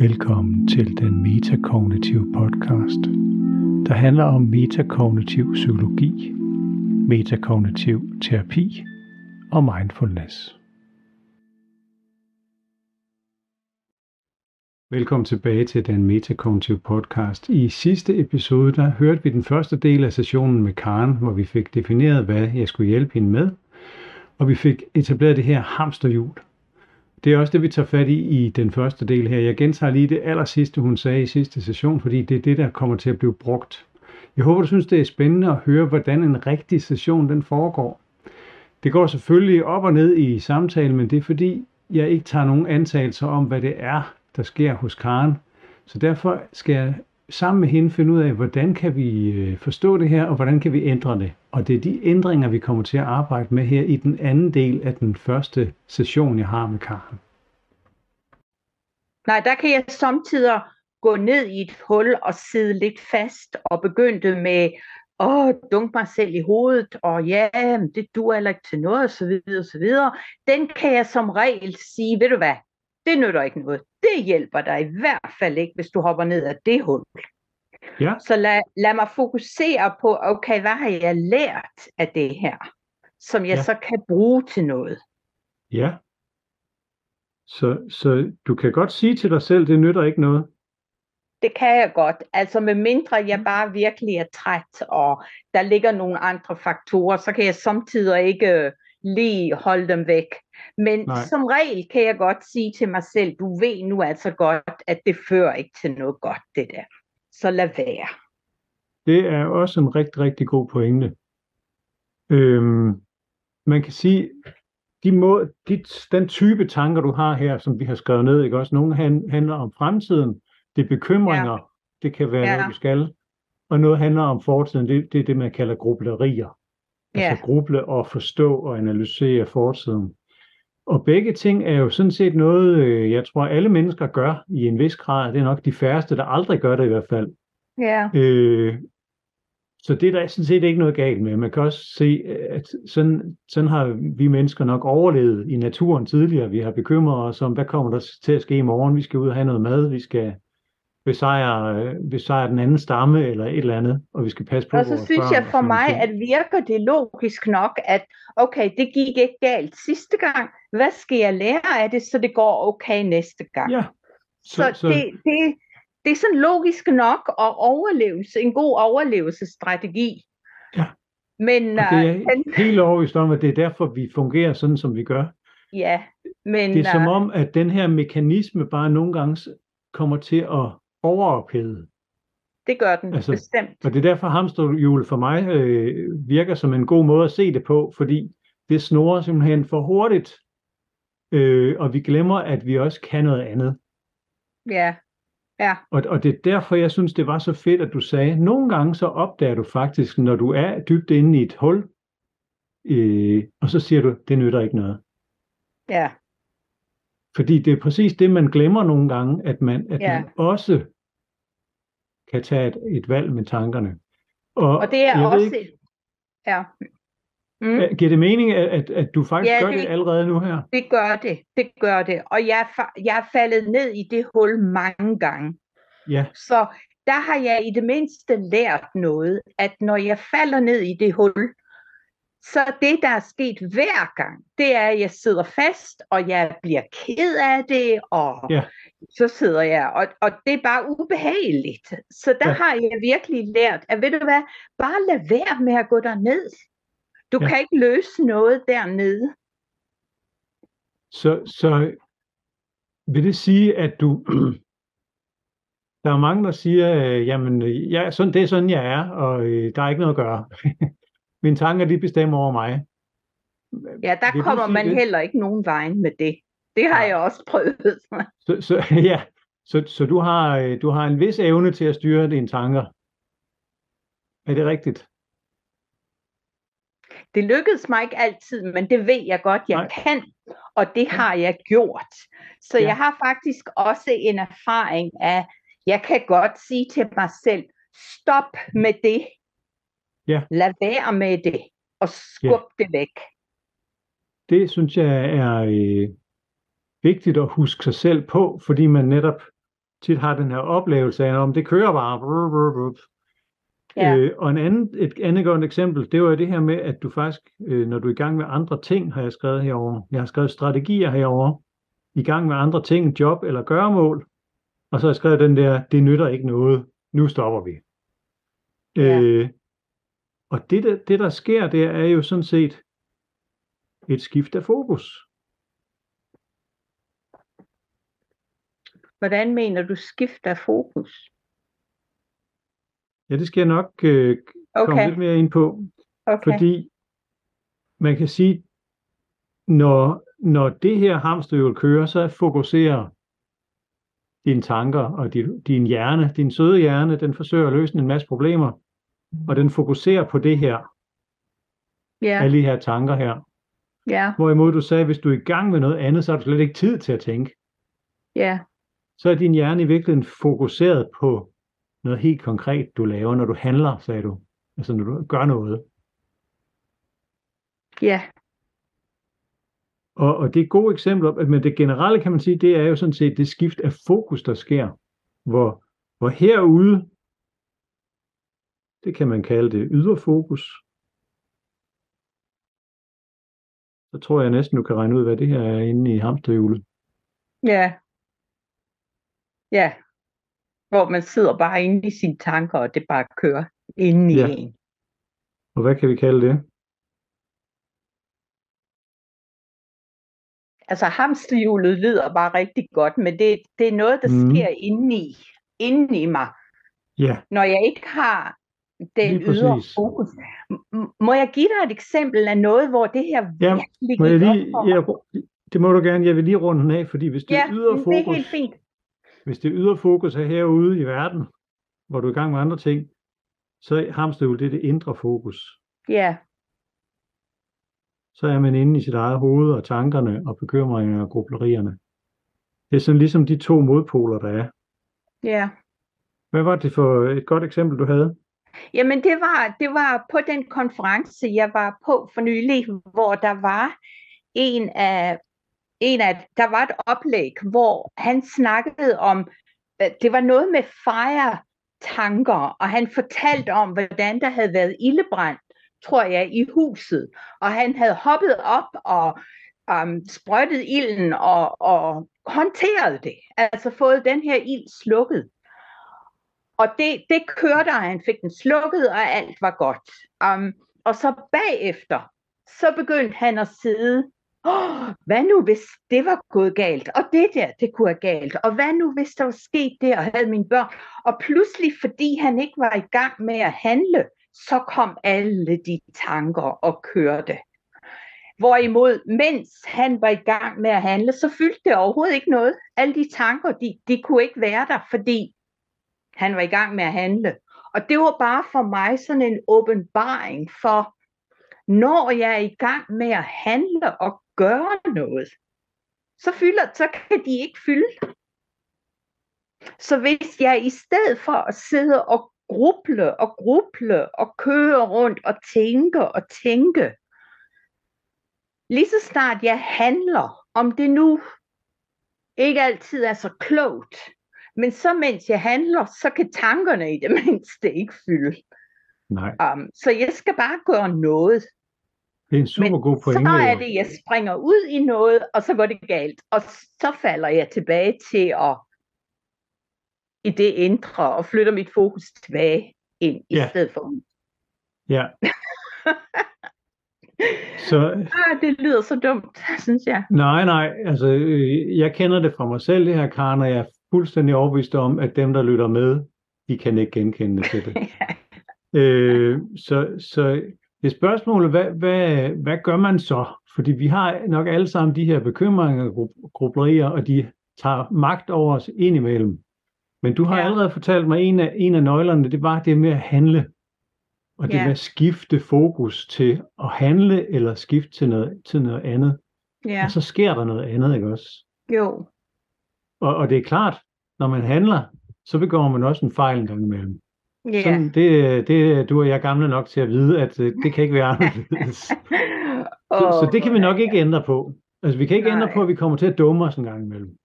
Velkommen til den metakognitive podcast, der handler om metakognitiv psykologi, metakognitiv terapi og mindfulness. Velkommen tilbage til den metakognitive podcast. I sidste episode der hørte vi den første del af sessionen med Karen, hvor vi fik defineret, hvad jeg skulle hjælpe hende med, og vi fik etableret det her hamsterhjul, det er også det, vi tager fat i i den første del her. Jeg gentager lige det aller sidste, hun sagde i sidste session, fordi det er det, der kommer til at blive brugt. Jeg håber, du synes, det er spændende at høre, hvordan en rigtig session den foregår. Det går selvfølgelig op og ned i samtalen, men det er fordi, jeg ikke tager nogen antagelser om, hvad det er, der sker hos Karen. Så derfor skal jeg sammen med hende finde ud af, hvordan kan vi øh, forstå det her, og hvordan kan vi ændre det. Og det er de ændringer, vi kommer til at arbejde med her i den anden del af den første session, jeg har med Karen. Nej, der kan jeg samtidig gå ned i et hul og sidde lidt fast og begynde med åh, dunk mig selv i hovedet, og ja, det duer heller ikke til noget, så videre, så videre. Den kan jeg som regel sige, ved du hvad, det nytter ikke noget. Det hjælper dig i hvert fald ikke, hvis du hopper ned af det hul. Ja. Så lad, lad mig fokusere på, okay, hvad har jeg lært af det her, som jeg ja. så kan bruge til noget. Ja. Så, så du kan godt sige til dig selv, det nytter ikke noget. Det kan jeg godt. Altså med mindre jeg mm. bare virkelig er træt, og der ligger nogle andre faktorer, så kan jeg samtidig ikke lige holde dem væk. Men Nej. som regel kan jeg godt sige til mig selv, du ved nu altså godt, at det fører ikke til noget godt, det der. Så lad være. Det er også en rigtig, rigtig god pointe. Øhm, man kan sige, de må, de, den type tanker, du har her, som vi har skrevet ned, ikke også? Nogle handler om fremtiden, det er bekymringer, ja. det kan være ja. noget, du skal, og noget handler om fortiden, det, det er det, man kalder grublerier. Altså ja. Altså gruble og forstå og analysere fortiden. Og begge ting er jo sådan set noget, øh, jeg tror alle mennesker gør i en vis grad. Det er nok de færreste, der aldrig gør det i hvert fald. Ja. Øh, så det er der sådan set ikke noget galt med. Man kan også se, at sådan, sådan har vi mennesker nok overlevet i naturen tidligere. Vi har bekymret os om, hvad kommer der til at ske i morgen? Vi skal ud og have noget mad, vi skal besejre, besejre den anden stamme eller et eller andet, og vi skal passe på Og så synes jeg for mig, ting. at virker det logisk nok, at okay, det gik ikke galt sidste gang, hvad skal jeg lære af det, så det går okay næste gang? Ja. Så, så, så det, det, det er sådan logisk nok og overlevelse, en god overlevelsesstrategi. Ja. Men, og det er uh, helt overvist om, at det er derfor, vi fungerer sådan, som vi gør. Ja, men... Det er som om, at den her mekanisme bare nogle gange kommer til at overophede. Det gør den, altså, bestemt. Og det er derfor hamsterhjulet for mig øh, virker som en god måde at se det på, fordi det snorer simpelthen for hurtigt, øh, og vi glemmer, at vi også kan noget andet. Ja, ja. Og, og det er derfor, jeg synes, det var så fedt, at du sagde, nogle gange så opdager du faktisk, når du er dybt inde i et hul, øh, og så siger du, det nytter ikke noget. Ja. Fordi det er præcis det, man glemmer nogle gange, at man, at ja. man også kan tage et, et valg med tankerne. Og, og det er også... Ikke, ja. Mm. Giver det mening, at, at, at du faktisk ja, gør det, det allerede nu her? Det gør det, det gør det. Og jeg, jeg er faldet ned i det hul mange gange. Ja. Så der har jeg i det mindste lært noget, at når jeg falder ned i det hul, så det, der er sket hver gang, det er, at jeg sidder fast, og jeg bliver ked af det, og ja. Så sidder jeg, og, og det er bare ubehageligt. Så der ja. har jeg virkelig lært, at ved du hvad, bare lad være med at gå derned. Du ja. kan ikke løse noget dernede. Så, så vil det sige, at du... Der er mange, der siger, øh, jamen, ja, sådan, det er sådan, jeg er, og øh, der er ikke noget at gøre. Mine tanker, de bestemmer over mig. Ja, der Vil kommer man det? heller ikke nogen vejen med det. Det har jeg også prøvet. så, så, ja, så, så du, har, øh, du har en vis evne til at styre dine tanker. Er det rigtigt? Det lykkedes mig ikke altid, men det ved jeg godt, jeg Nej. kan, og det har jeg gjort. Så ja. jeg har faktisk også en erfaring af, jeg kan godt sige til mig selv, stop med det, Ja. Lad være med det, og skub ja. det væk. Det synes jeg er øh, vigtigt at huske sig selv på, fordi man netop tit har den her oplevelse af, om det kører bare. Brr, brr, brr. Ja. Øh, og en anden, et andet godt eksempel, det var det her med, at du faktisk, øh, når du er i gang med andre ting, har jeg skrevet herover. Jeg har skrevet strategier herover. I gang med andre ting, job eller gøremål. Og så har jeg skrevet den der, det nytter ikke noget. Nu stopper vi. Ja. Øh, og det der, det, der sker, det er jo sådan set et skift af fokus. Hvordan mener du skifter fokus? Ja, det skal jeg nok øh, komme Okay, lidt mere ind på. okay. Fordi man kan sige, når, når det her hamsterhjul kører, så fokuserer dine tanker og din, din hjerne, din søde hjerne, den forsøger at løse en masse problemer, og den fokuserer på det her, Ja, alle de her tanker her. ja, Hvorimod du sagde, hvis du er i gang med noget andet, så har du slet ikke tid til at tænke. ja, Så er din hjerne i virkeligheden fokuseret på noget helt konkret, du laver, når du handler, sagde du. Altså når du gør noget. ja, Og, og det er gode eksempler, men det generelle kan man sige, det er jo sådan set det skift af fokus, der sker. Hvor, hvor herude, det kan man kalde det ydre fokus. Så tror jeg næsten, du kan regne ud, hvad det her er inde i hamsterhjulet. ja. Ja. Hvor man sidder bare inde i sine tanker, og det bare kører inde i Ja. en. Og hvad kan vi kalde det? Altså hamsterhjulet lyder bare rigtig godt, men det, det er noget, der Mhm. sker inde i, inde i mig. Ja, Når jeg ikke har den Lige ydre præcis. fokus. Må jeg give dig et eksempel af noget, hvor det her Ja, virkelig må jeg lige, ja, det må du gerne. Jeg vil lige runde den af, fordi hvis det Ja, ydre men det er fokus, helt fint. Hvis det ydre fokus er herude i verden, hvor du er i gang med andre ting, så er hamsterhjulet det er det indre fokus. Ja, så er man inde i sit eget hoved og tankerne og bekymringerne og grublerierne. Det er sådan ligesom de to modpoler, der er. ja. Hvad var det for et godt eksempel, du havde? Jamen det var, det var på den konference, jeg var på for nylig, hvor der var en af, en af der var et oplæg, hvor han snakkede om, øh, det var noget med fire tanker, og han fortalte om, hvordan der havde været ildebrand, tror jeg, i huset, og han havde hoppet op og um, sprøjtet ilden og, og håndteret det, altså fået den her ild slukket. Og det, det kørte, og han fik den slukket, og alt var godt. Um, og så bagefter, så begyndte han at sidde, oh, hvad nu hvis det var gået galt, og det der, det kunne have galt, og hvad nu hvis der var sket det, og havde mine børn. Og pludselig, fordi han ikke var i gang med at handle, så kom alle de tanker og kørte. Hvorimod, mens han var i gang med at handle, så fyldte det overhovedet ikke noget. Alle de tanker, de, de kunne ikke være der, fordi han var i gang med at handle. Og det var bare for mig sådan en åbenbaring for, når jeg er i gang med at handle og gøre noget, så, fylder, så kan de ikke fylde. Så hvis jeg i stedet for at sidde og gruble og gruble og køre rundt og tænke og tænke, lige så snart jeg handler, om det nu ikke altid er så klogt, men så mens jeg handler, så kan tankerne i det mindste ikke fylde. Nej, Um, så jeg skal bare gøre noget. Det er en super god så pointe. er jo. det, jeg springer ud i noget, og så går det galt. Og så falder jeg tilbage til at i det indre og flytter mit fokus tilbage ind i Ja. stedet for ud. Ja. Så Ah, det lyder så dumt, synes jeg. nej, nej, altså øh, jeg kender det fra mig selv, det her, Karen, og jeg er fuldstændig overbevist om, at dem, der lytter med, de kan ikke genkende til det. Øh, så, så det er spørgsmålet, hvad, hvad, hvad gør man så? Fordi vi har nok alle sammen de her bekymringer og gru- grublerier, og de tager magt over os indimellem. Men du har Ja. allerede fortalt mig, en af, en af nøglerne, det var det med at handle. Og det Ja. med at skifte fokus til at handle, eller skifte til noget, til noget andet. Ja, Og så sker der noget andet, ikke også? jo. Og, og det er klart, når man handler, så begår man også en fejl en gang imellem. Ja. Sådan, det, det, du og jeg er gamle nok til at vide, at øh, det kan ikke være anderledes. Så, så det kan vi nok ikke ændre på. Altså, vi kan ikke ændre Nej. på, at vi kommer til at dumme os en gang imellem.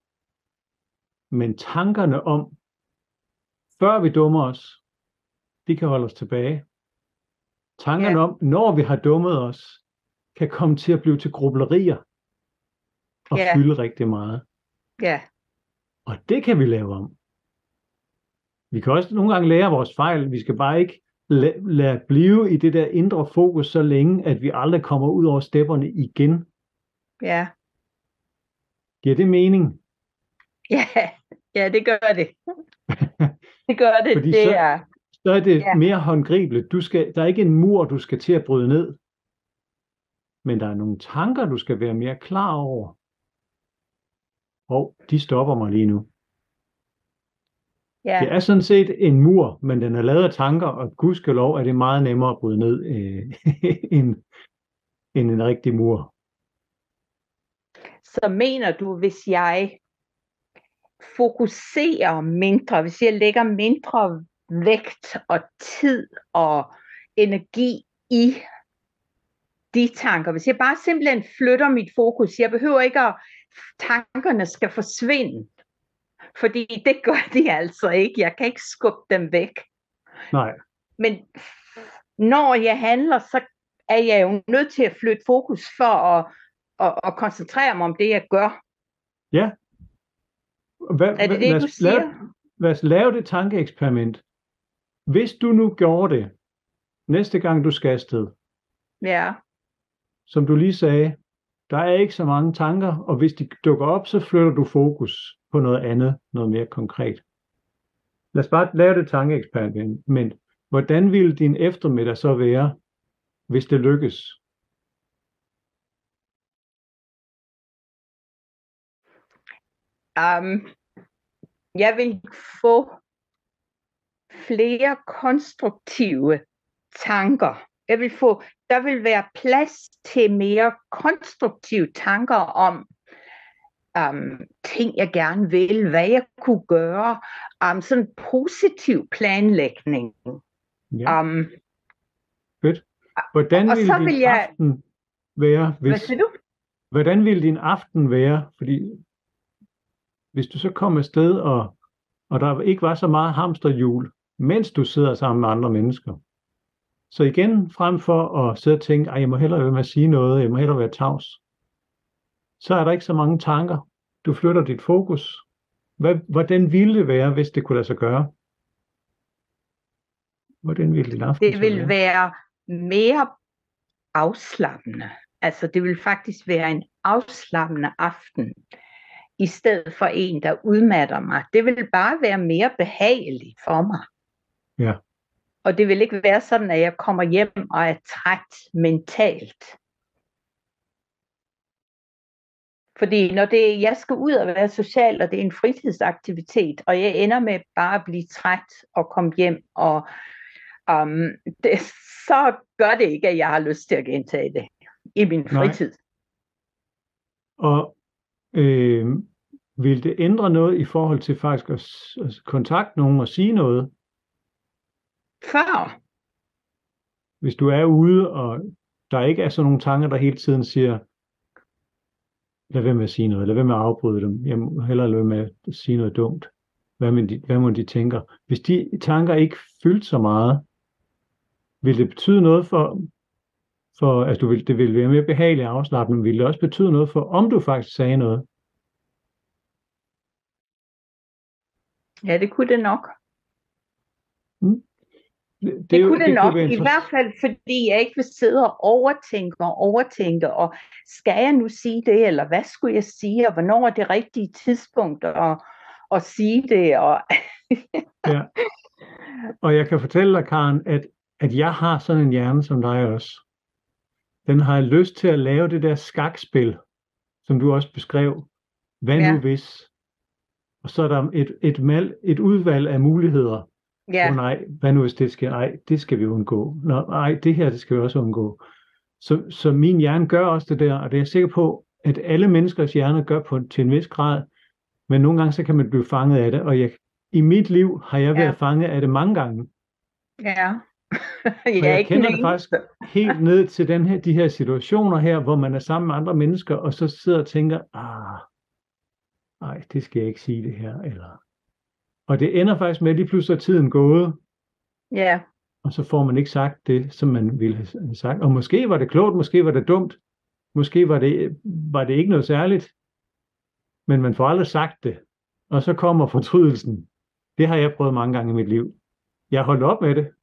Men tankerne om, før vi dummer os, de kan holde os tilbage. Tankerne Ja. om, når vi har dummet os, kan komme til at blive til grublerier og Ja. fylde rigtig meget. Ja, Og det kan vi lave om. Vi kan også nogle gange lære vores fejl. Vi skal bare ikke lade, lade blive i det der indre fokus så længe, at vi aldrig kommer ud over stepperne igen. ja, Giver det mening? ja, ja, det gør det. Det gør det. Fordi det så- er, Så er det Ja. mere håndgribeligt. Du skal, der er ikke en mur, du skal til at bryde ned. Men der er nogle tanker, du skal være mere klar over. Og de stopper mig lige nu. Ja, Det er sådan set en mur, men den er lavet af tanker, og gudskelov er det meget nemmere at bryde ned øh, end, end en rigtig mur. så mener du, hvis jeg fokuserer mindre, hvis jeg lægger mindre vægt og tid og energi i de tanker, hvis jeg bare simpelthen flytter mit fokus, jeg behøver ikke at tankerne skal forsvinde, fordi det gør de altså ikke, jeg kan ikke skubbe dem væk, Nej, men når jeg handler, så er jeg jo nødt til at flytte fokus for at, at, at koncentrere mig om det, jeg gør. hvad, Er det det, lad du siger? Lad os lave det tankeeksperiment. Hvis du nu gjorde det, næste gang du skal afsted, Ja, som du lige sagde, der er ikke så mange tanker, og hvis de dukker op, så flytter du fokus på noget andet, noget mere konkret. Lad os bare lave det tankeeksperiment. Men hvordan ville din eftermiddag så være, hvis det lykkes? um, jeg vil få flere konstruktive tanker. Jeg vil få, der vil være plads til mere konstruktive tanker om um, ting, jeg gerne vil, hvad jeg kunne gøre, um, sådan positiv planlægning. Ja, Um, hvordan og ville så din vil jeg- aften være, hvad hvis, siger du? hvordan ville din aften være? Fordi hvis du så kom afsted, og, og der ikke var så meget hamsterhjul, mens du sidder sammen med andre mennesker. Så igen, frem for at sidde og tænke, at jeg må hellere være med at sige noget, jeg må hellere være tavs, så er der ikke så mange tanker. Du flytter dit fokus. Hvad, hvordan ville det være, hvis det kunne lade sig gøre? Hvordan ville din aften Det så vil være mere afslappende. Altså det vil faktisk være en afslappende aften, i stedet for en, der udmatter mig. Det vil bare være mere behageligt for mig. Ja. Og det vil ikke være sådan, at jeg kommer hjem og er træt mentalt. Fordi når det, jeg skal ud og være social, og det er en fritidsaktivitet, og jeg ender med bare at blive træt og komme hjem, og um, det, så gør det ikke, at jeg har lyst til at gentage det i min Nej. fritid. Og øh, vil det ændre noget i forhold til faktisk at, at kontakte nogen og sige noget? Før, Hvis du er ude, og der ikke er sådan nogle tanker, der hele tiden siger, lad være med at sige noget, lad være med at afbryde dem, jeg må hellere lade være med at sige noget dumt. Hvad, må de, hvad må de tænker? Hvis de tanker ikke fyldte så meget, vil det betyde noget for, for altså du vil, det vil være mere behageligt afslappende, men vil det også betyde noget for, om du faktisk sagde noget? ja det kunne det nok. Det, Det, kunne det, nok, være i hvert fald fordi jeg ikke vil sidde og overtænke og overtænke, og skal jeg nu sige det, eller hvad skulle jeg sige, og hvornår er det rigtige tidspunkt at, at sige det, og Ja. Og jeg kan fortælle dig, Karen, at, at jeg har sådan en hjerne som dig også. Den har lyst til at lave det der skakspil, som du også beskrev. Hvad Ja. nu hvis? Og så er der et, et, mal, et udvalg af muligheder. Ja, oh, nej, hvad nu hvis det sker? Nej, det skal vi undgå. Nå, nej, det her det skal vi også undgå. Så, så min hjerne gør også det der, og det er jeg sikker på, at alle menneskers hjerner gør på, til en vis grad. Men nogle gange så kan man blive fanget af det, og jeg, i mit liv har jeg været Ja. fanget af det mange gange. ja. jeg, jeg ikke kender det faktisk helt ned til den her, de her situationer her, hvor man er sammen med andre mennesker, og så sidder og tænker, ah, nej, det skal jeg ikke sige det her, eller... Og det ender faktisk med, at lige pludselig er tiden gået, Ja, og så får man ikke sagt det, som man ville have sagt. Og måske var det klogt, måske var det dumt, måske var det, var det ikke noget særligt, men man får aldrig sagt det. Og så kommer fortrydelsen. Det har jeg prøvet mange gange i mit liv. Jeg har holdt op med det.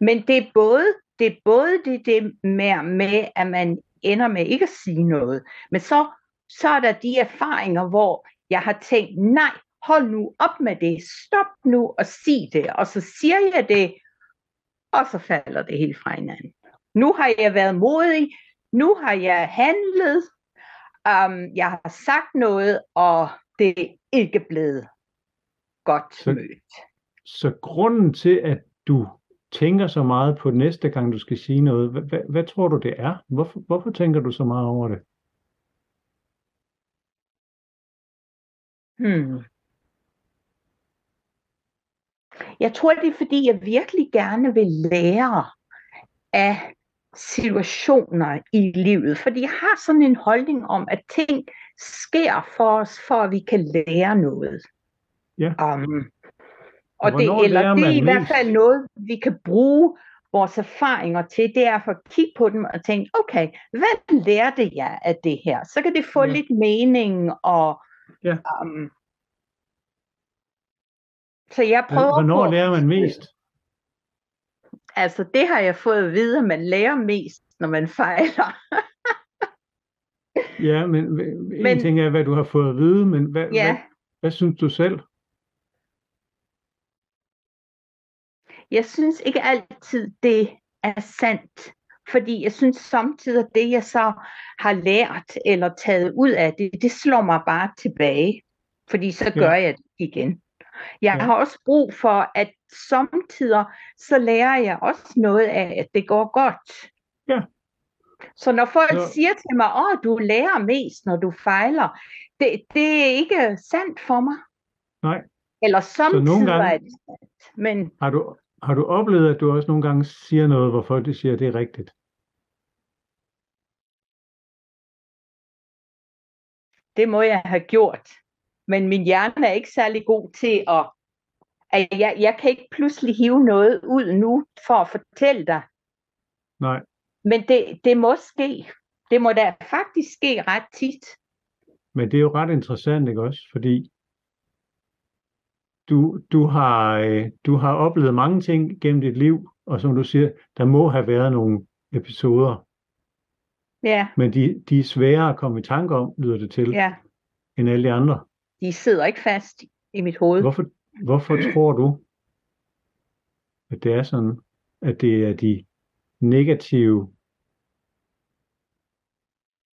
men det er både det, er både det, det med, med, at man ender med ikke at sige noget, men så, så er der de erfaringer, hvor jeg har tænkt, nej, hold nu op med det, stop nu og sig det, og så siger jeg det, og så falder det helt fra hinanden. Nu har jeg været modig, nu har jeg handlet, um, jeg har sagt noget, og det er ikke blevet godt Så- mødt. Så grunden til, at du tænker så meget på næste gang, du skal sige noget, hvad, hvad, hvad tror du, det er? Hvorfor, hvorfor tænker du så meget over det? Hmm. Jeg tror, det er fordi, jeg virkelig gerne vil lære af situationer i livet. Fordi jeg har sådan en holdning om, at ting sker for os, for at vi kan lære noget. Ja. Um, og det, eller det er i hvert fald noget, vi kan bruge vores erfaringer til, det er for at kigge på dem og tænke, okay, hvad lærte jeg af det her? Så kan det få Ja. lidt mening og Ja. um, så jeg prøver Hvornår på, lærer man mest? altså det har jeg fået at vide, at man lærer mest, når man fejler. Ja, men en Men- ting er, hvad du har fået at vide, men hvad, Ja. hvad, hvad synes du selv? Jeg synes ikke altid, det er sandt. Fordi jeg synes samtidig, at det, jeg så har lært eller taget ud af det, det slår mig bare tilbage. Fordi så Ja. gør jeg det igen. Jeg Ja. har også brug for, at samtidig så lærer jeg også noget af, at det går godt. Ja. Så når folk Så- siger til mig, at du lærer mest, når du fejler, det, det er ikke sandt for mig. Nej. Eller samtidig gange- er det sandt. Men Har du, har du oplevet, at du også nogle gange siger noget, hvor folk de siger, at det er rigtigt? Det må jeg have gjort. Men min hjerne er ikke særlig god til at... at jeg, jeg kan ikke pludselig hive noget ud nu for at fortælle dig. Nej. Men det, det må ske. Det må da faktisk ske ret tit. Men det er jo ret interessant, ikke også? Fordi du, du, har, øh, du har oplevet mange ting gennem dit liv, og som du siger, der må have været nogle episoder, Ja, men de, de er svære at komme i tanke om, lyder det til, ja. end alle de andre. De sidder ikke fast i mit hoved. Hvorfor, hvorfor tror du, at det er sådan, at det er de negative,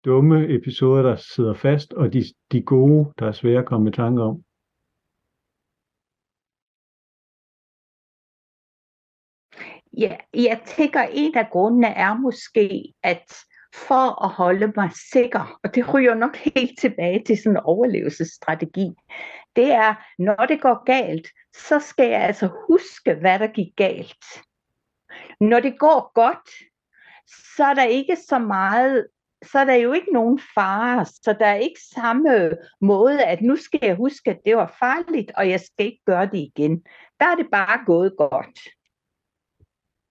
dumme episoder, der sidder fast, og de, de gode, der er svære at komme i tanke om? Ja, jeg tænker, en af grundene er måske, at for at holde mig sikker, og det ryger nok helt tilbage til sådan en overlevelsesstrategi, det er, når det går galt, så skal jeg altså huske, hvad der gik galt. Når det går godt, så er der ikke så meget, så er der jo ikke nogen fare, så der er ikke samme måde, at nu skal jeg huske, at det var farligt, og jeg skal ikke gøre det igen. Der er det bare gået godt.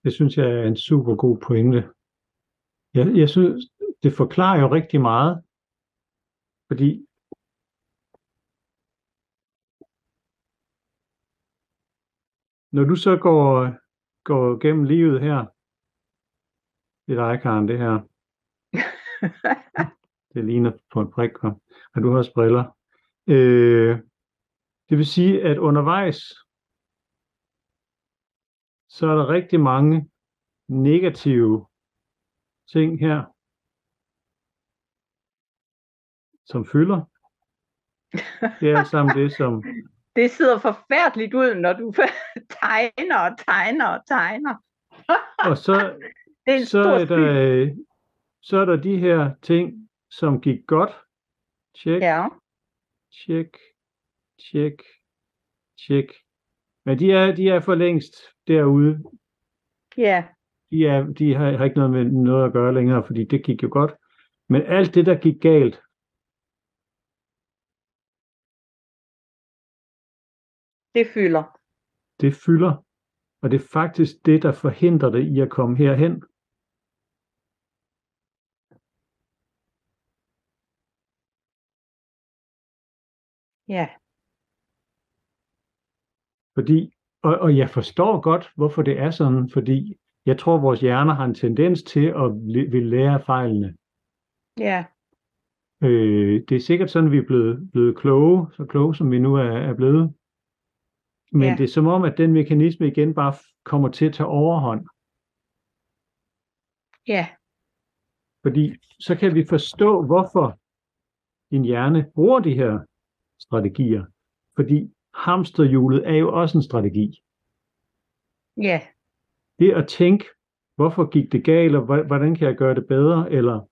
Det synes jeg er en super god pointe. Jeg, jeg synes, det forklarer jo rigtig meget, fordi når du så går, går gennem livet her, det er dig, Karen, det her, det ligner på en prik, og du har også briller. Øh, det vil sige, at undervejs, så er der rigtig mange negative ting her, som fylder. Det er alt sammen det, som, Det sidder forfærdeligt ud, når du tegner og tegner og tegner. og så, Det er så er der, øh, så er der de her ting, som gik godt. Tjek, Ja, tjek, tjek, tjek. Men de er, de er for længst derude, ja. de, er, de har, ikke noget med noget at gøre længere, fordi det gik jo godt. Men alt det, der gik galt, det fylder. Det fylder. Og det er faktisk det, der forhindrer det i at komme herhen. Ja. Fordi og, og jeg forstår godt, hvorfor det er sådan, fordi jeg tror, vores hjerner har en tendens til at vil lære af fejlene. ja, Øh, det er sikkert sådan, vi er blevet, blevet kloge, så kloge som vi nu er, er blevet. Men Ja. det er som om, at den mekanisme igen bare kommer til at tage overhånd. ja, Fordi så kan vi forstå, hvorfor din hjerne bruger de her strategier. Fordi hamsterhjulet er jo også en strategi. ja, Det at tænke, hvorfor gik det galt, og hvordan kan jeg gøre det bedre, eller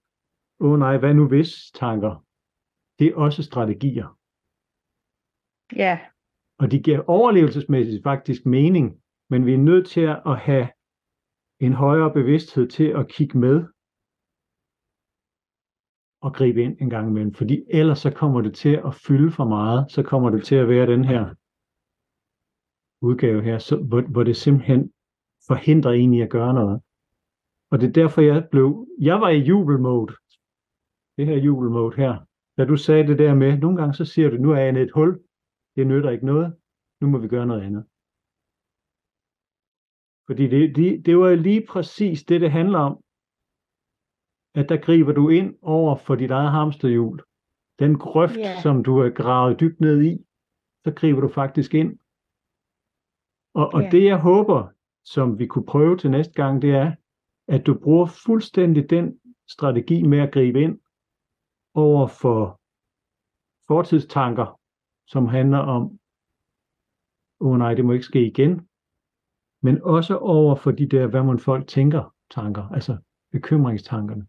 åh oh nej, hvad nu hvis tanker, det er også strategier. ja, Og de giver overlevelsesmæssigt faktisk mening, men vi er nødt til at have en højere bevidsthed til at kigge med og gribe ind en gang imellem, fordi ellers så kommer det til at fylde for meget, så kommer det til at være den her udgave her, så, hvor, hvor det simpelthen forhindrer en i at gøre noget. Og det er derfor, jeg blev, jeg var i jubelmode, det her jubelmode her, da du sagde det der med, nogle gange så siger du, nu er jeg i et hul, det nytter ikke noget, nu må vi gøre noget andet. Fordi det, det, det var lige præcis det, det handler om. At der griber du ind over for dit eget hamsterhjul. Den grøft, Ja. som du er gravet dybt ned i, så griber du faktisk ind. Og, og Ja. det jeg håber, som vi kunne prøve til næste gang, det er, at du bruger fuldstændig den strategi med at gribe ind over for fortidstanker, som handler om, åh oh nej, det må ikke ske igen, men også over for de der, hvad man folk tænker, tanker, altså bekymringstankerne.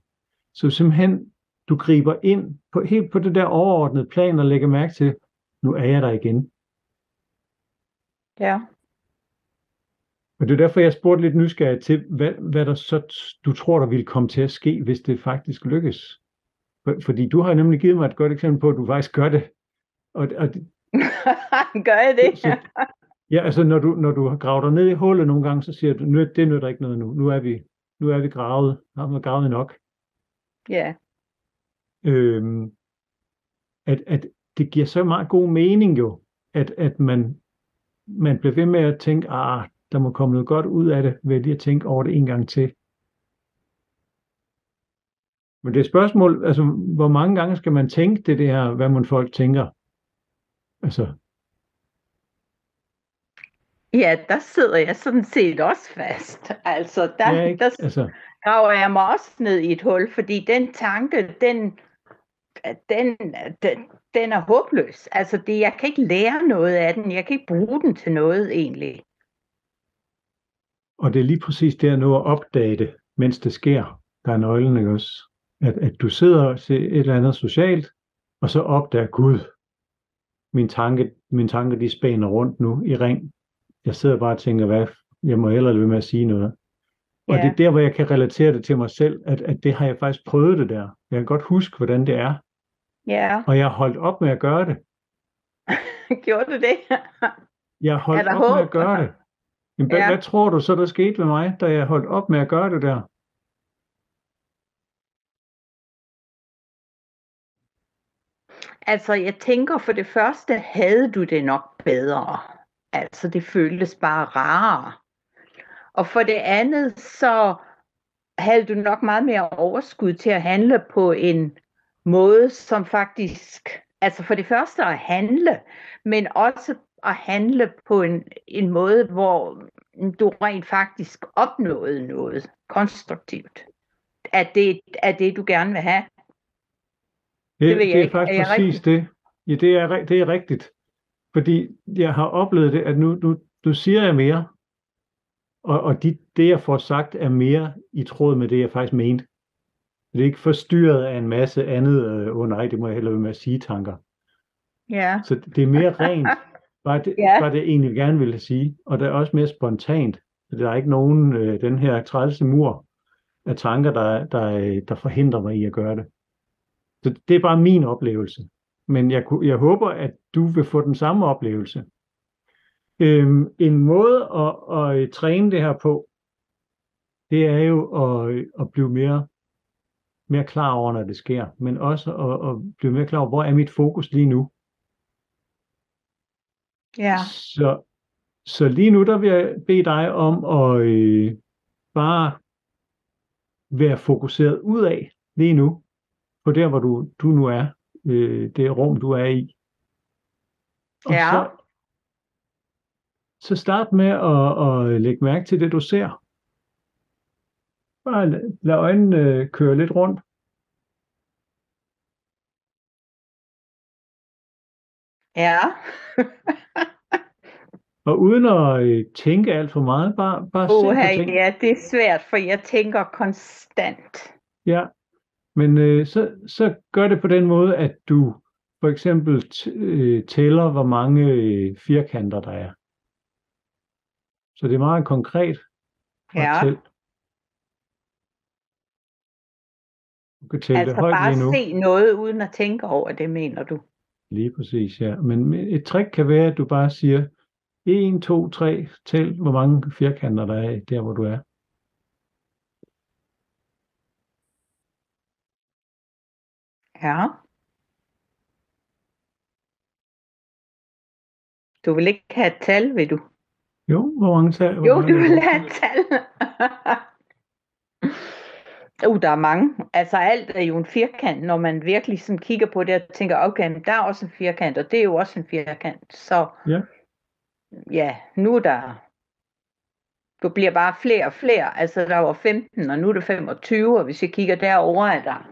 Så simpelthen, du griber ind på, helt på det der overordnede plan og lægger mærke til, nu er jeg der igen. ja, Og det er derfor, jeg spurgte lidt nysgerrig til, hvad, hvad der så du tror, der ville komme til at ske, hvis det faktisk lykkes. For, fordi du har nemlig givet mig et godt eksempel på, at du faktisk gør det. Og, og gør jeg det? Så- ja, altså når du, når du har gravet dig ned i hullet nogle gange, så siger du, nu, det nytter ikke noget nu. Nu er vi, nu er vi gravet. Nu har vi gravet nok. Ja, Øhm, at, at det giver så meget god mening jo, at, at man, man bliver ved med at tænke, ah, der må komme noget godt ud af det, ved lige at tænke over det en gang til. Men det er et spørgsmål, altså hvor mange gange skal man tænke det, det her, hvad man folk tænker? Altså, ja, der sidder jeg sådan set også fast. Altså, der, ja, ikke? der altså, graver jeg mig også ned i et hul, fordi den tanke, den, den, den, den er håbløs. Altså, det, jeg kan ikke lære noget af den. Jeg kan ikke bruge den til noget, egentlig. og det er lige præcis det at nå at opdage det, mens det sker, der er nøglen, ikke også? At, at du sidder og ser et eller andet socialt, og så opdager Gud, min tanke, min tanke de spænder rundt nu i ring. Jeg sidder bare og tænker, hvad, jeg må hellere lade være med at sige noget. Og Ja. det er der, hvor jeg kan relatere det til mig selv, at, at det har jeg faktisk prøvet det der. Jeg kan godt huske, hvordan det er, Ja, og jeg har holdt op med at gøre det. gjorde du det? Jeg har holdt op med håb? at gøre det. Jamen, hvad, Ja. hvad tror du så, der skete med mig, da jeg holdt op med at gøre det der? Altså, jeg tænker for det første, havde du det nok bedre. Altså, det føltes bare rarere. Og for det andet, så havde du nok meget mere overskud til at handle på en måde, som faktisk, altså for det første at handle, men også at handle på en, en måde, hvor du rent faktisk opnåede noget konstruktivt. At det er det, du gerne vil have. Det, Det ved jeg det er ikke. faktisk Er jeg præcis det. Ja, det er, det er rigtigt. Fordi jeg har oplevet det, at nu, nu, nu siger jeg mere, og, og de, det jeg får sagt er mere i tråd med det, jeg faktisk mente. Det er ikke forstyrret af en masse andet, øh, oh, nej, det må jeg hellere være med at sige tanker. Ja, Så det er mere rent, bare det, Ja. bare det jeg egentlig gerne ville sige. Og det er også mere spontant. Der er ikke nogen, øh, den her trælse mur af tanker, der, der, der forhindrer mig i at gøre det. Så det er bare min oplevelse. Men jeg, jeg håber, at du vil få den samme oplevelse. Øhm, en måde at, at, at træne det her på, det er jo at, at blive mere, mere klar over, når det sker, men også at, at blive mere klar over, hvor er mit fokus lige nu. Ja. Så, så lige nu, der vil jeg bede dig om at øh, bare være fokuseret ud af lige nu, på der, hvor du, du nu er, øh, det rum, du er i. Og Ja. så, så start med at, at lægge mærke til det, du ser. Bare lad, øjnene øh, køre lidt rundt. Ja. Og uden at øh, tænke alt for meget, bare, bare se på ting. ja, det er svært, for jeg tænker konstant. Ja, men øh, så, så gør det på den måde, at du for eksempel øh, tæller, hvor mange øh, firkanter der er. Så det er meget konkret Ja. tælle. Du kan tælle Altså det højt bare lige nu. se noget uden at tænke over det, mener du? Lige præcis, ja. Men et trick kan være, at du bare siger 1, 2, 3, tæl, hvor mange firkanter der er der, hvor du er. Ja. Du vil ikke have et tal, vil du? Jo, hvor mange tal? hvor Jo, mange du vil have et tal. uh, der er mange. Altså alt er jo en firkant, når man virkelig sådan kigger på det og tænker, okay, men der er også en firkant, og det er jo også en firkant. Så Ja. ja, nu er der... Du bliver bare flere og flere. Altså der var 15, og nu er det 25, og hvis jeg kigger derover er der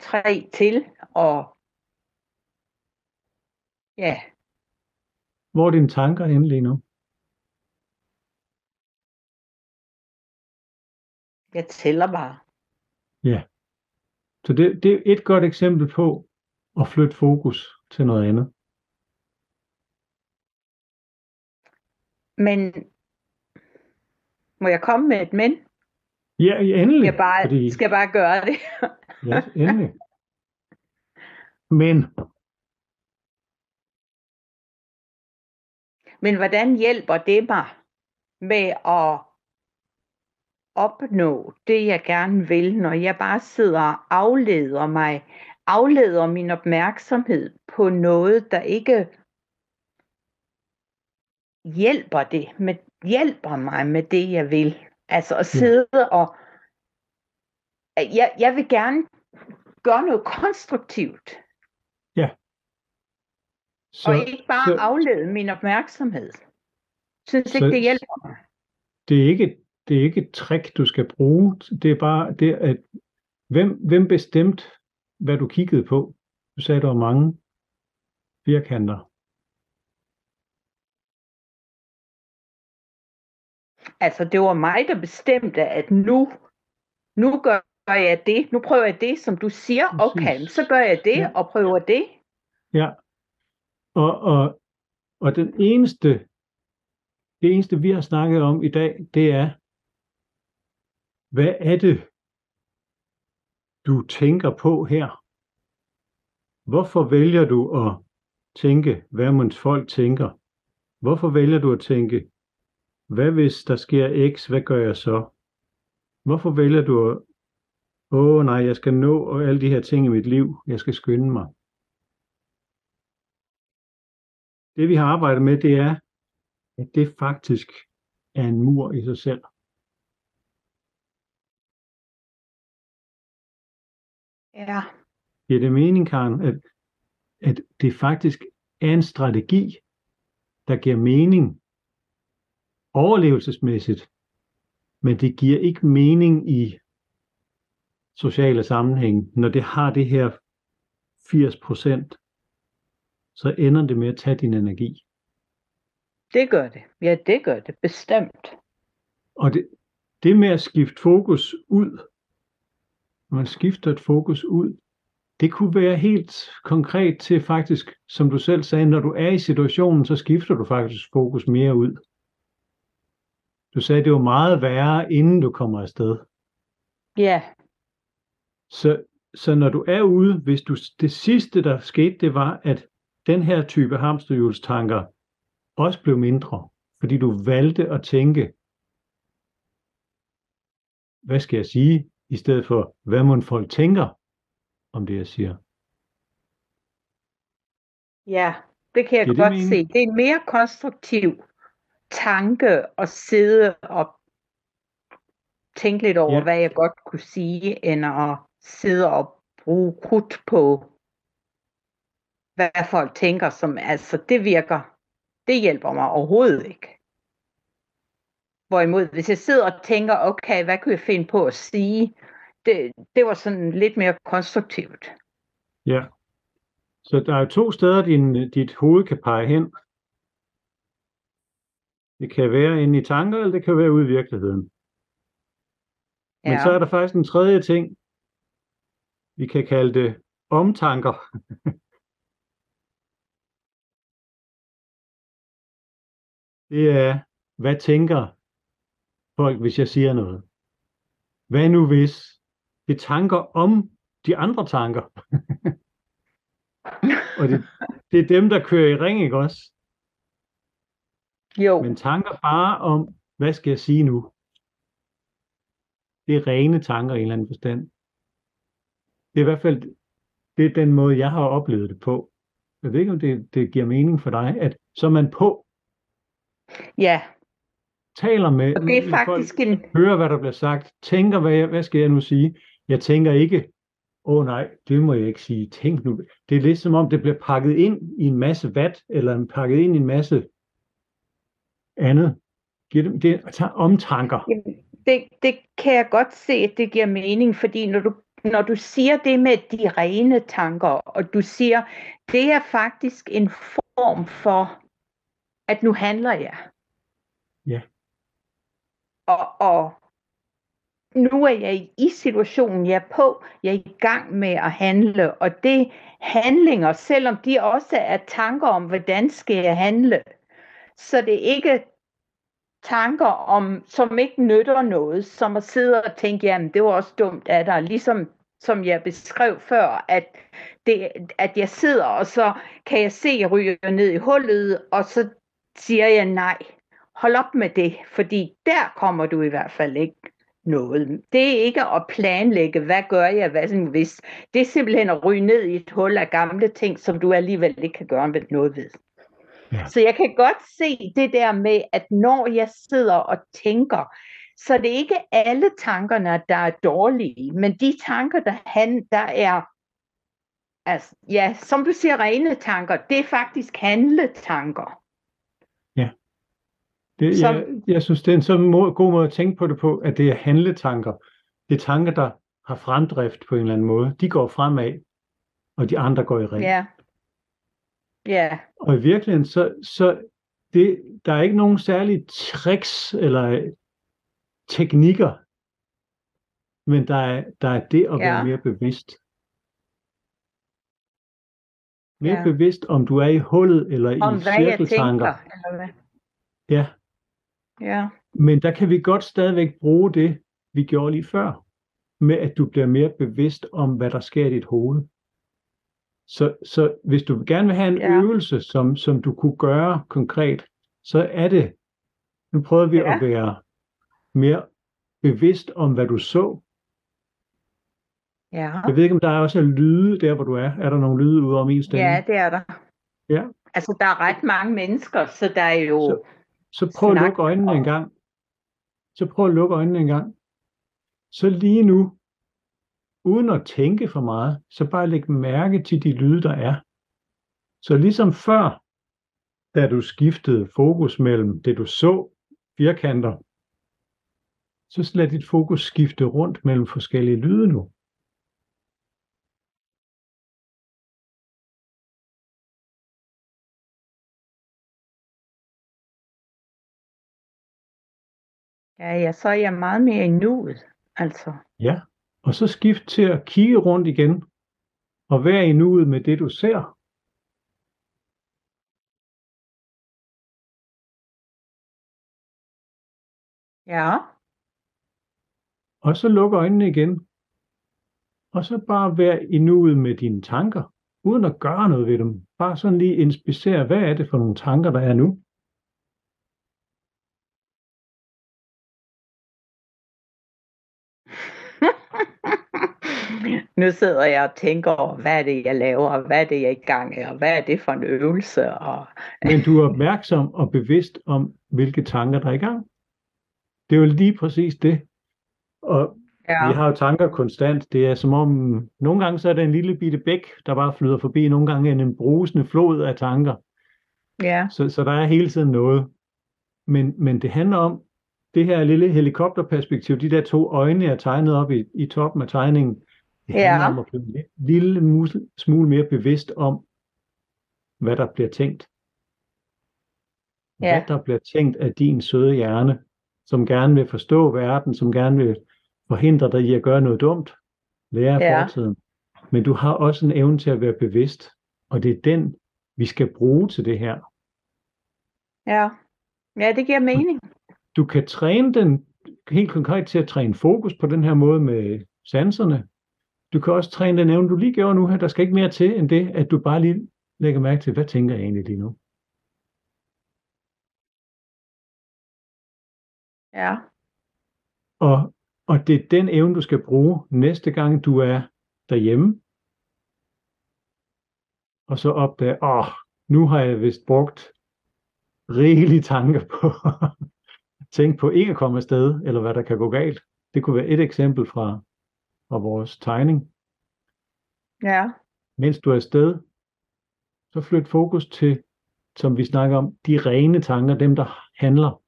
tre til, og ja, Hvor er dine tanker henne lige nu? Jeg tæller bare. Ja. Så det, det er et godt eksempel på at flytte fokus til noget andet. Men må jeg komme med et men? Ja, endelig. Jeg bare, fordi, skal jeg bare gøre det. Ja, endelig. Men Men hvordan hjælper det mig med at opnå det, jeg gerne vil, når jeg bare sidder og afleder mig, afleder min opmærksomhed på noget, der ikke hjælper det, men hjælper mig med det, jeg vil. Altså at sidde og jeg, jeg vil gerne gøre noget konstruktivt, så, og ikke bare så aflede min opmærksomhed. Synes ikke, Så- det hjælper mig. det, er ikke, det er ikke et trick, du skal bruge. Det er bare det, at hvem, hvem bestemte, hvad du kiggede på? Du sagde, der var mange firkanter. Altså, det var mig, der bestemte, at nu, nu gør jeg det. Nu prøver jeg det, som du siger. Okay, Præcis. så gør jeg det Ja. og prøver det. Ja. Og, og, og den eneste, det eneste, vi har snakket om i dag, det er, hvad er det, du tænker på her? Hvorfor vælger du at tænke, hvad mons folk tænker? Hvorfor vælger du at tænke, hvad hvis der sker X, hvad gør jeg så? Hvorfor vælger du at, åh nej, jeg skal nå alle de her ting i mit liv, jeg skal skynde mig? Det vi har arbejdet med, det er, at det faktisk er en mur i sig selv. Ja, Giver det mening, Karen, at, at det faktisk er en strategi, der giver mening overlevelsesmæssigt, men det giver ikke mening i sociale sammenhæng. Når det har det her 80 procent, så ender det med at tage din energi. det gør det. Ja, det gør det. Bestemt. Og det, det med at skifte fokus ud, man skifter et fokus ud, det kunne være helt konkret til faktisk, som du selv sagde, når du er i situationen, så skifter du faktisk fokus mere ud. Du sagde, det var meget værre, inden du kommer afsted. Ja, Så, så når du er ude, hvis du, det sidste, der skete, det var, at den her type hamsterhjulstanker, også blev mindre, fordi du valgte at tænke, hvad skal jeg sige, i stedet for, hvad må folk tænker om det, jeg siger. Ja, det kan jeg det godt mening? se. Det er en mere konstruktiv tanke at sidde og tænke lidt over, ja. hvad jeg godt kunne sige, end at sidde og bruge krudt på, hvad folk tænker, som altså, det virker, det hjælper mig overhovedet ikke. Hvorimod, hvis jeg sidder og tænker, okay, hvad kunne jeg finde på at sige, det, det var sådan lidt mere konstruktivt. Ja. Så der er to steder, din, dit hoved kan pege hen. Det kan være inde i tanker, eller det kan være ude i virkeligheden. Men Ja. så er der faktisk en tredje ting. Vi kan kalde det omtanker. det er, hvad tænker folk, hvis jeg siger noget? Hvad nu hvis? Det er tanker om de andre tanker. Og det, det er dem, der kører i ring, ikke også? Jo, Men tanker bare om, hvad skal jeg sige nu? Det er rene tanker i en eller anden forstand. Det er i hvert fald det er den måde, jeg har oplevet det på. Jeg ved ikke, om det, det giver mening for dig, at så er man på, ja, taler med, og det er faktisk folk, en, hører, hvad der bliver sagt, tænker, hvad, jeg, hvad skal jeg nu sige? Jeg tænker ikke, åh oh, nej, det må jeg ikke sige. Tænk nu. Det er lidt som om, det bliver pakket ind i en masse vat, eller pakket ind i en masse andet. Det, det er omtanker. Jamen, det, det kan jeg godt se, at det giver mening, fordi når du, når du siger det med de rene tanker, og du siger, det er faktisk en form for, at nu handler jeg. Ja. Og, og nu er jeg i situationen, jeg er på, jeg er i gang med at handle, og det handlinger, selvom de også er tanker om, hvordan skal jeg handle, så det er ikke tanker om, som ikke nytter noget, som at sidde og tænke, jamen det var også dumt af dig, ligesom som jeg beskrev før, at, det, at jeg sidder, og så kan jeg se, at jeg ryger ned i hullet, og så siger jeg nej, hold op med det, fordi der kommer du i hvert fald ikke noget. Det er ikke at planlægge, hvad gør jeg, hvad nu hvis. Det er simpelthen at ryge ned i et hul af gamle ting, som du alligevel ikke kan gøre noget ved. Ja. Så jeg kan godt se det der med, at når jeg sidder og tænker, så det er ikke alle tankerne, der er dårlige, men de tanker, der, han, der er, altså, ja, som du siger, rene tanker, det er faktisk handletanker. Det, Som- jeg, jeg synes, det er en så må, god måde at tænke på det på, at det er handletanker. Det er tanker, der har fremdrift på en eller anden måde. De går fremad, og de andre går i ring. Ja. Ja, Og i virkeligheden, så, så det, der er ikke nogen særlige tricks eller teknikker, men der er, der er det at være Ja. mere bevidst. Mere Ja. bevidst, om du er i hullet eller om i cirkeltanker. tænker. Eller hvad? Ja, Ja, Men der kan vi godt stadigvæk bruge det, vi gjorde lige før, med at du bliver mere bevidst om, hvad der sker i dit hoved. Så, så hvis du gerne vil have en Ja. øvelse, som, som du kunne gøre konkret, så er det, nu prøver vi Ja. at være mere bevidst om, hvad du så. ja. Jeg ved ikke, om der er også lyde der, hvor du er. Er der nogle lyde ude om en stemme? Ja, det er der. Ja. Altså, der er ret mange mennesker, så der er jo... Så- Så prøv at lukke øjnene en gang. Så prøv at lukke øjnene en gang. Så lige nu, uden at tænke for meget, så bare læg mærke til de lyde, der er. Så ligesom før, da du skiftede fokus mellem det, du så, firkanter, så lad dit fokus skifte rundt mellem forskellige lyde nu. Ja, ja, så er jeg meget mere i nuet. Altså, Ja, og så skift til at kigge rundt igen, og være i nuet med det, du ser. ja, Og så luk øjnene igen. Og så bare vær i nuet med dine tanker, uden at gøre noget ved dem. Bare sådan lige inspicere, hvad er det for nogle tanker, der er nu? nu sidder jeg og tænker over, hvad er det, jeg laver, og hvad er det, jeg er i gang med, og hvad er det for en øvelse. Og... Men du er opmærksom og bevidst om, hvilke tanker, der er i gang. Det er jo lige præcis det. Og ja. vi har jo tanker konstant. Det er som om, nogle gange så er det en lille bitte bæk, der bare flyder forbi. Nogle gange er det en brusende flod af tanker. Ja. Så, så der er hele tiden noget. Men, men det handler om, det her lille helikopterperspektiv, de der to øjne, jeg tegnet op i, i toppen af tegningen, det ja. handler om at blive en lille mus, smule mere bevidst om, hvad der bliver tænkt. Ja. Hvad der bliver tænkt af din søde hjerne, som gerne vil forstå verden, som gerne vil forhindre dig i at gøre noget dumt, lære af ja. fortiden. Men du har også en evne til at være bevidst, og det er den, vi skal bruge til det her. Ja, ja det giver mening. Du kan træne den helt konkret til at træne fokus på den her måde med sanserne. Du kan også træne den evne, du lige gjorde nu her. Der skal ikke mere til end det, at du bare lige lægger mærke til, hvad tænker jeg egentlig lige nu? Ja. Og, og det er den evne, du skal bruge næste gang, du er derhjemme. Og så opdage, åh, nu har jeg vist brugt rigelige tanker på tænke på ikke at komme afsted, eller hvad der kan gå galt. Det kunne være et eksempel fra, fra vores tegning. Ja. Mens du er afsted, så flyt fokus til, som vi snakker om, de rene tanker, dem der handler.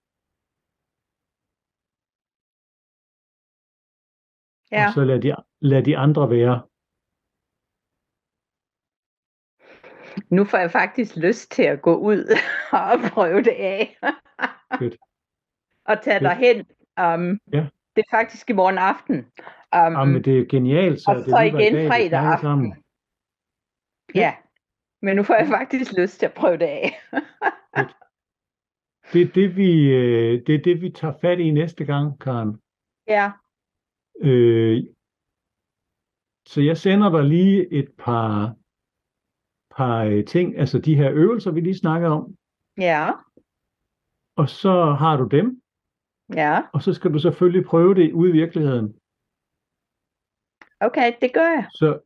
Ja. Og så lad de, lad de andre være. Nu får jeg faktisk lyst til at gå ud og prøve det af. Good og tage dig hen. Um, ja. Det er faktisk i morgen aften. Um, Jamen, det er genialt. Så og det så igen dag, fredag aften. Sammen. Ja, men nu får jeg faktisk lyst til at prøve det af. det, er det, vi, øh, det er det, vi tager fat i næste gang, Karen. Ja. Øh, så jeg sender dig lige et par, par øh, ting, altså de her øvelser, vi lige snakker om. Ja. Og så har du dem. Ja. Og så skal du selvfølgelig prøve det ude i virkeligheden. Okay, det gør jeg. Så,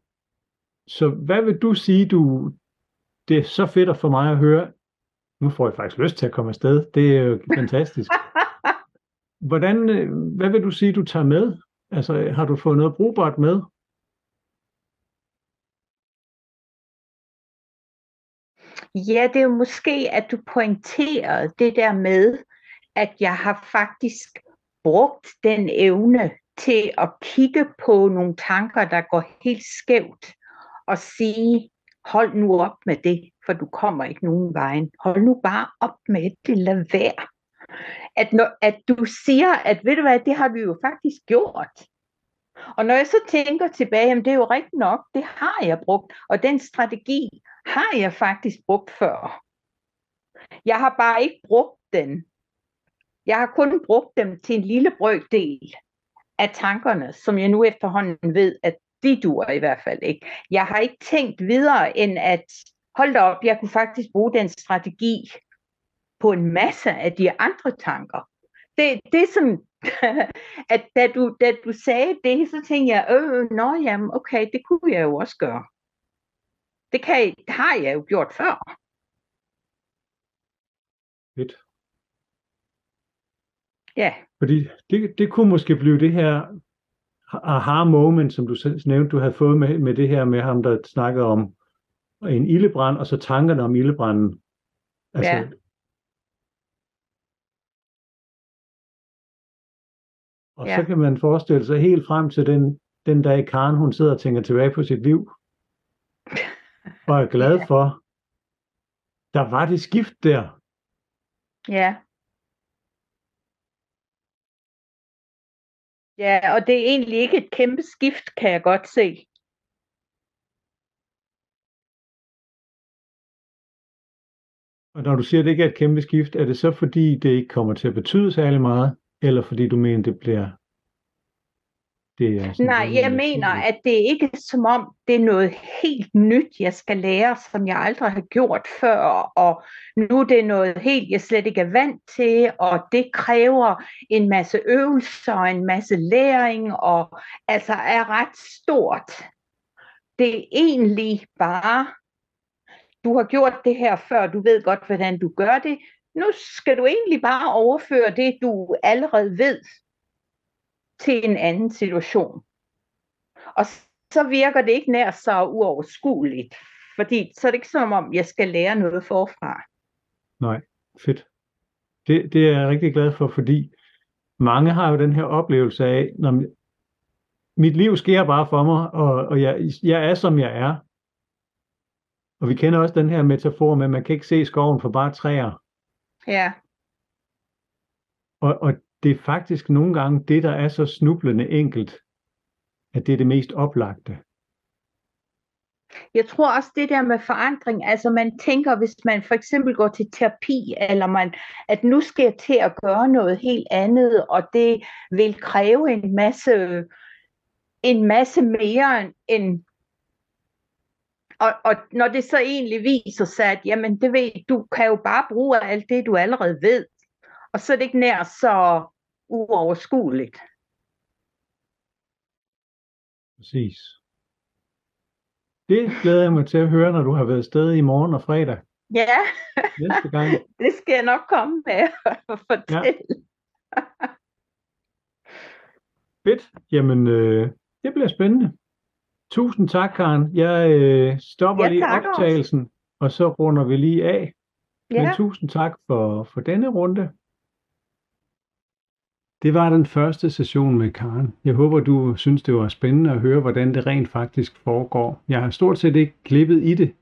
så hvad vil du sige, du, det er så fedt for mig at høre. Nu får jeg faktisk lyst til at komme afsted. Det er jo fantastisk. Hvordan, hvad vil du sige, du tager med? Altså, har du fået noget brugbart med? Ja, det er jo måske, at du pointerer det der med, at jeg har faktisk brugt den evne til at kigge på nogle tanker, der går helt skævt, og sige, hold nu op med det, for du kommer ikke nogen vejen. Hold nu bare op med det, lad være. At, når, at du siger, at ved du hvad, det har vi jo faktisk gjort. Og når jeg så tænker tilbage, jamen det er jo rigtigt nok, det har jeg brugt, og den strategi har jeg faktisk brugt før. Jeg har bare ikke brugt den jeg har kun brugt dem til en lille brøkdel af tankerne, som jeg nu efterhånden ved, at de duer i hvert fald ikke. Jeg har ikke tænkt videre end at, hold da op, jeg kunne faktisk bruge den strategi på en masse af de andre tanker. Det, det som, at da du, da du sagde det, så tænkte jeg, øh, øh, nå jamen, okay, det kunne jeg jo også gøre. Det kan, har jeg jo gjort før. Fedt. Ja. Fordi det, det kunne måske blive det her aha moment, som du nævnte, du havde fået med, med det her med ham, der snakkede om en ildebrand, og så tankerne om ildebranden. Altså, ja. Og ja. så kan man forestille sig helt frem til den, den dag Karen, hun sidder og tænker tilbage på sit liv, og er glad ja. for, der var det skift der. Ja. Ja, og det er egentlig ikke et kæmpe skift, kan jeg godt se. Og når du siger, at det ikke er et kæmpe skift, er det så fordi, det ikke kommer til at betyde særlig meget, eller fordi du mener, det bliver det er sådan Nej, jeg naturligt. mener, at det ikke er som om, det er noget helt nyt, jeg skal lære, som jeg aldrig har gjort før, og nu er det noget helt, jeg slet ikke er vant til, og det kræver en masse øvelser, og en masse læring, og altså er ret stort. Det er egentlig bare, du har gjort det her før, du ved godt, hvordan du gør det, nu skal du egentlig bare overføre det, du allerede ved, til en anden situation. Og så virker det ikke nær så uoverskueligt, fordi så er det ikke som om, jeg skal lære noget forfra. Nej, fedt. Det, det er jeg rigtig glad for, fordi mange har jo den her oplevelse af, når mit liv sker bare for mig, og, og jeg, jeg er, som jeg er. Og vi kender også den her metafor med, at man kan ikke se skoven for bare træer. Ja, Og, og det er faktisk nogle gange det, der er så snublende enkelt, at det er det mest oplagte. jeg tror også det der med forandring, altså man tænker, hvis man for eksempel går til terapi, eller man, at nu skal jeg til at gøre noget helt andet, og det vil kræve en masse, en masse mere end og, og når det så egentlig viser sig, at jamen, det ved, du kan jo bare bruge alt det, du allerede ved, og så er det ikke nær så uoverskueligt. Præcis. Det glæder jeg mig til at høre, når du har været sted i morgen og fredag Ja, næste gang. det skal jeg nok komme med og fortælle. Fedt. Jamen, øh, det bliver spændende. Tusind tak, Karen. Jeg øh, stopper Ja, lige tak også. optagelsen, og så runder vi lige af. Ja. Men tusind tak for, for denne runde. Det var den første session med Karen. Jeg håber, du synes, det var spændende at høre, hvordan det rent faktisk foregår. Jeg har stort set ikke klippet i det,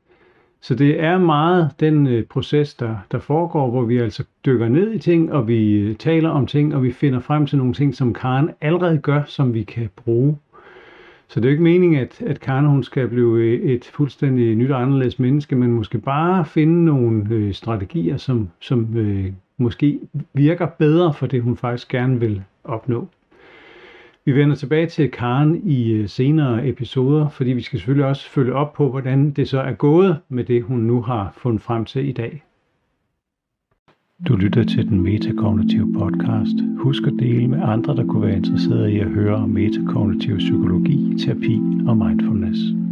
så det er meget den øh, proces, der, der foregår, hvor vi altså dykker ned i ting, og vi øh, taler om ting, og vi finder frem til nogle ting, som Karen allerede gør, som vi kan bruge. Så det er jo ikke meningen, at, at Karen hun skal blive øh, et fuldstændig nyt og anderledes menneske, men måske bare finde nogle øh, strategier, som, som øh, måske virker bedre for det, hun faktisk gerne vil opnå. Vi vender tilbage til Karen i øh, senere episoder, fordi vi skal selvfølgelig også følge op på, hvordan det så er gået med det, hun nu har fundet frem til i dag. Du lytter til den metakognitive podcast. Husk at dele med andre, der kunne være interesserede i at høre om metakognitiv psykologi, terapi og mindfulness.